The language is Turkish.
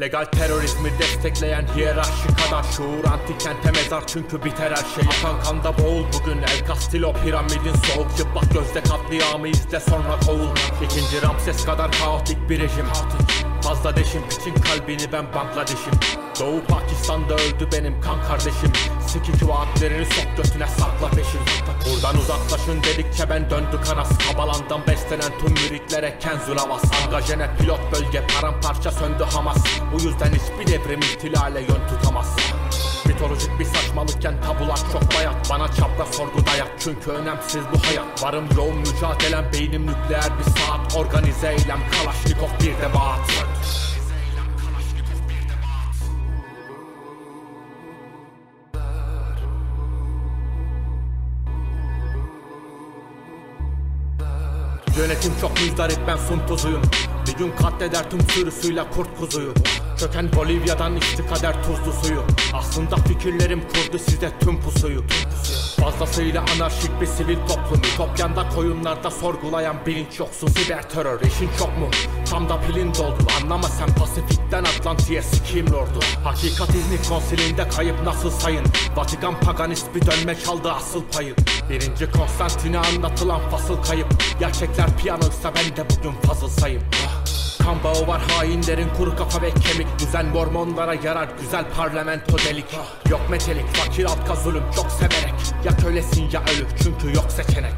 Legal terörizmi destekleyen hiyerarşi kadar Şuur. Antikente mezar çünkü biter her şey. Akan kanda boğul bugün El Castillo piramidin soğuk. Çıplak gözde katliamı izle sonra kovul. İkinci Ramses kadar kaotik bir rejim. Fazla deşim piçin kalbini ben Bangladeş'im. Doğu Pakistan'da öldü benim kan kardeşim. Sikik vaatlerini sok götüne sakla peşin Uzaklaşın dedikçe ben döndü kanas. Kabalandan beslenen tüm müritlere kenzul havas Angajene pilot bölge paramparça söndü Hamas. Bu yüzden hiçbir devrim ihtilale yön tutamaz. Mitolojik bir saçmalıkken tabular çok bayat. Bana çapra sorgu dayat. Çünkü önemsiz bu hayat. Varım yoğun mücadelem. Beynim nükleer bir saat. Organize eylem. Kalaşnikov bir de vaat Yönetim çok müzdarip ben sun tuzuyum. Bir gün katleder tüm sürüsüyle kurt kuzuyu. Çöken Bolivya'dan içti kader tuzlu suyu Aslında fikirlerim kurdu size tüm pusuyu Fazlasıyla anarşik bir sivil toplumu. Topyanda koyunlarda sorgulayan bilinç yoksun. Siber terör işin çok mu? Tam da pilin doldu. Anlama sen Pasifik'ten Atlantik'e sikiyim lordu. Hakikat izni konsilinde kayıp nasıl sayın? Vatikan paganist bir dönme çaldı asıl payı. Birinci Konstantin'e anlatılan fasıl kayıp. Gerçekler piyanoysa ben de bugün fazıl sayım. Kan bağı var hainlerin kuru kafa ve kemik. Düzen mormonlara yarar güzel parlamento delik. Yok metelik fakir halka zulüm. Çok severek Ya kölesin ya ölü çünkü yok seçenek